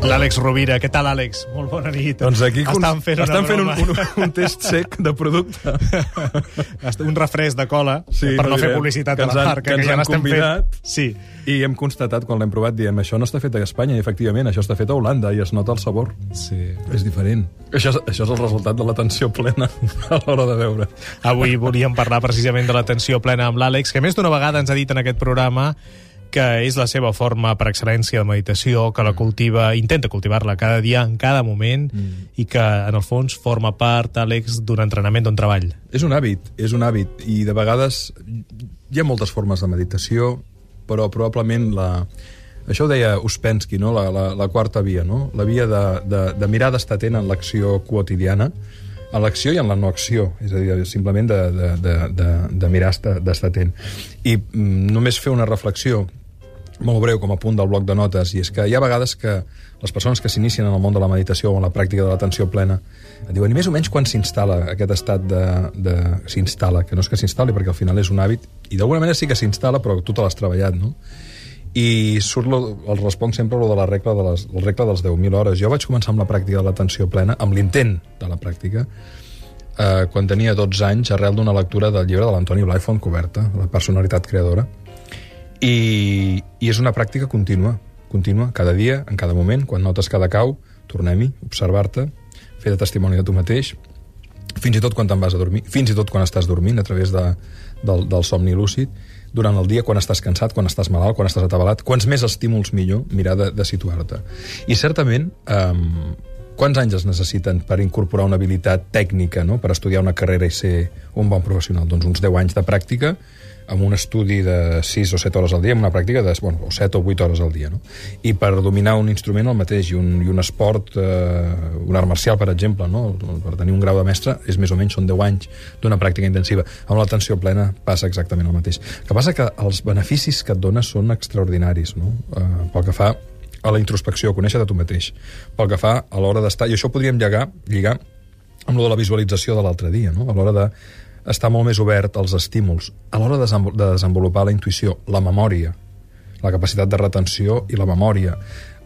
L'Àlex Rovira. Què tal, Àlex? Molt bona nit. Doncs aquí estan fent, estan fent un, broma. un, un test sec de producte. un refresc de cola, Sí, per no, no fer publicitat Que de ens la marca, que ens ja han convidat. fent. Sí. I hem constatat, quan l'hem provat, diem, això no està fet a Espanya, i efectivament, això està fet a Holanda, i es nota el sabor. sí. És diferent. Això, és- això és el resultat de l'atenció plena a l'hora de veure. Avui volíem parlar precisament de l'atenció plena amb l'Àlex, que més d'una vegada ens ha dit en aquest programa que és la seva forma per excel·lència de meditació, que la cultiva, intenta cultivar-la cada dia, en cada moment, mm. i que, en el fons, forma part, Àlex, d'un entrenament, d'un treball. És un hàbit, és un hàbit, i de vegades hi ha moltes formes de meditació, però probablement la... Això ho deia Uspensky, no? la, la, la quarta via, no? la via de, de, de mirar d'estar atent en l'acció quotidiana, en l'acció i en la no acció, és a dir, simplement de, de, de, de, de mirar estar- d'estar atent. I mm, només fer una reflexió molt breu com a punt del bloc de notes, i és que hi ha vegades que les persones que s'inicien en el món de la meditació o en la pràctica de l'atenció plena diuen, i més o menys quan s'instal·la aquest estat de... de s'instal·la, que no és que s'instal·li perquè al final és un hàbit, i d'alguna manera sí que s'instal·la, però tu te l'has treballat, no? I surt lo, el responc sempre lo de la regla, de les, la regla dels 10.000 hores. Jo vaig començar amb la pràctica de l'atenció plena, amb l'intent de la pràctica, eh, quan tenia 12 anys, arrel d'una lectura del llibre de l'Antoni Blai Fontcoberta, La personalitat creadora, i, i és una pràctica contínua, contínua, cada dia, en cada moment, quan notes cada cau, tornem-hi, observar-te, fer de testimoni de tu mateix, fins i tot quan te'n vas a dormir, fins i tot quan estàs dormint a través de, del, del somni lúcid, durant el dia, quan estàs cansat, quan estàs malalt, quan estàs atabalat, quants més estímuls millor mirar de, de situar-te. I certament, um, quants anys es necessiten per incorporar una habilitat tècnica no? per estudiar una carrera i ser un bon professional? Doncs uns 10 anys de pràctica, amb un estudi de 6 o 7 hores al dia, amb una pràctica de bueno, o 7 o 8 hores al dia. No? I per dominar un instrument el mateix, i un, i un esport, eh, un art marcial, per exemple, no? per tenir un grau de mestre, és més o menys, són 10 anys d'una pràctica intensiva. Amb l'atenció plena passa exactament el mateix. El que passa que els beneficis que et dona són extraordinaris, no? eh, pel que fa a la introspecció, a conèixer de tu mateix, pel que fa a l'hora d'estar... I això podríem lligar, lligar amb lo de la visualització de l'altre dia, no? a l'hora de estar molt més obert als estímuls, a l'hora de desenvol- de desenvolupar la intuïció, la memòria, la capacitat de retenció i la memòria,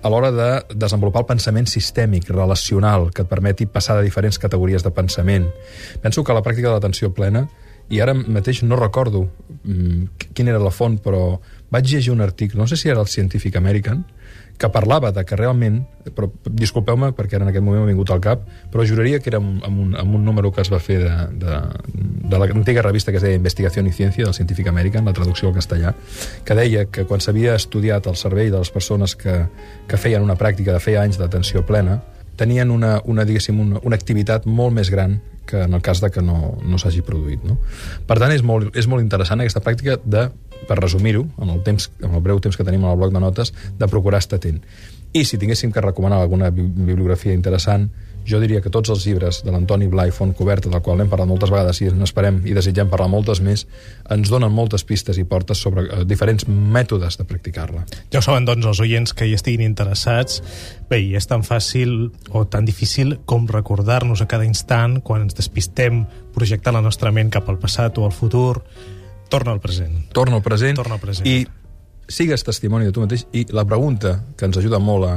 a l'hora de desenvolupar el pensament sistèmic, relacional, que et permeti passar de diferents categories de pensament. Penso que la pràctica de l'atenció plena, i ara mateix no recordo mm, quina era la font, però vaig llegir un article, no sé si era el Scientific American, que parlava de que realment, però disculpeu-me perquè ara en aquest moment m'ha vingut al cap, però juraria que era amb, un, amb un número que es va fer de, de, de l'antiga revista que es deia Investigació i Ciència, del Scientific American, la traducció al castellà, que deia que quan s'havia estudiat el cervell de les persones que, que feien una pràctica de feia anys d'atenció plena, tenien una, una, diguéssim, una, una activitat molt més gran que en el cas de que no, no s'hagi produït. No? Per tant, és molt, és molt interessant aquesta pràctica de, per resumir-ho, en, el temps, en el breu temps que tenim al bloc de notes, de procurar estar atent. I si tinguéssim que recomanar alguna bi- bibliografia interessant, jo diria que tots els llibres de l'Antoni Blai Fontcoberta, del qual hem parlat moltes vegades i n'esperem i desitgem parlar moltes més, ens donen moltes pistes i portes sobre eh, diferents mètodes de practicar-la. Ja ho saben, doncs, els oients que hi estiguin interessats. Bé, i és tan fàcil o tan difícil com recordar-nos a cada instant, quan ens despistem, projectar la nostra ment cap al passat o al futur, torna al present. Torna al present, Torna al present. i sigues testimoni de tu mateix i la pregunta que ens ajuda molt a,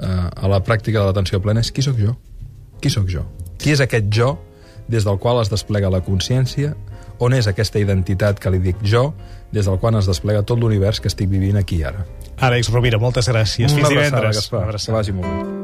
a, la pràctica de l'atenció plena és qui sóc jo? Qui sóc jo? Qui és aquest jo des del qual es desplega la consciència? On és aquesta identitat que li dic jo, des del qual es desplega tot l'univers que estic vivint aquí ara? Àlex Rovira, moltes gràcies. Fins Una abraçada, divendres. Gaspar. Que vagi molt bé.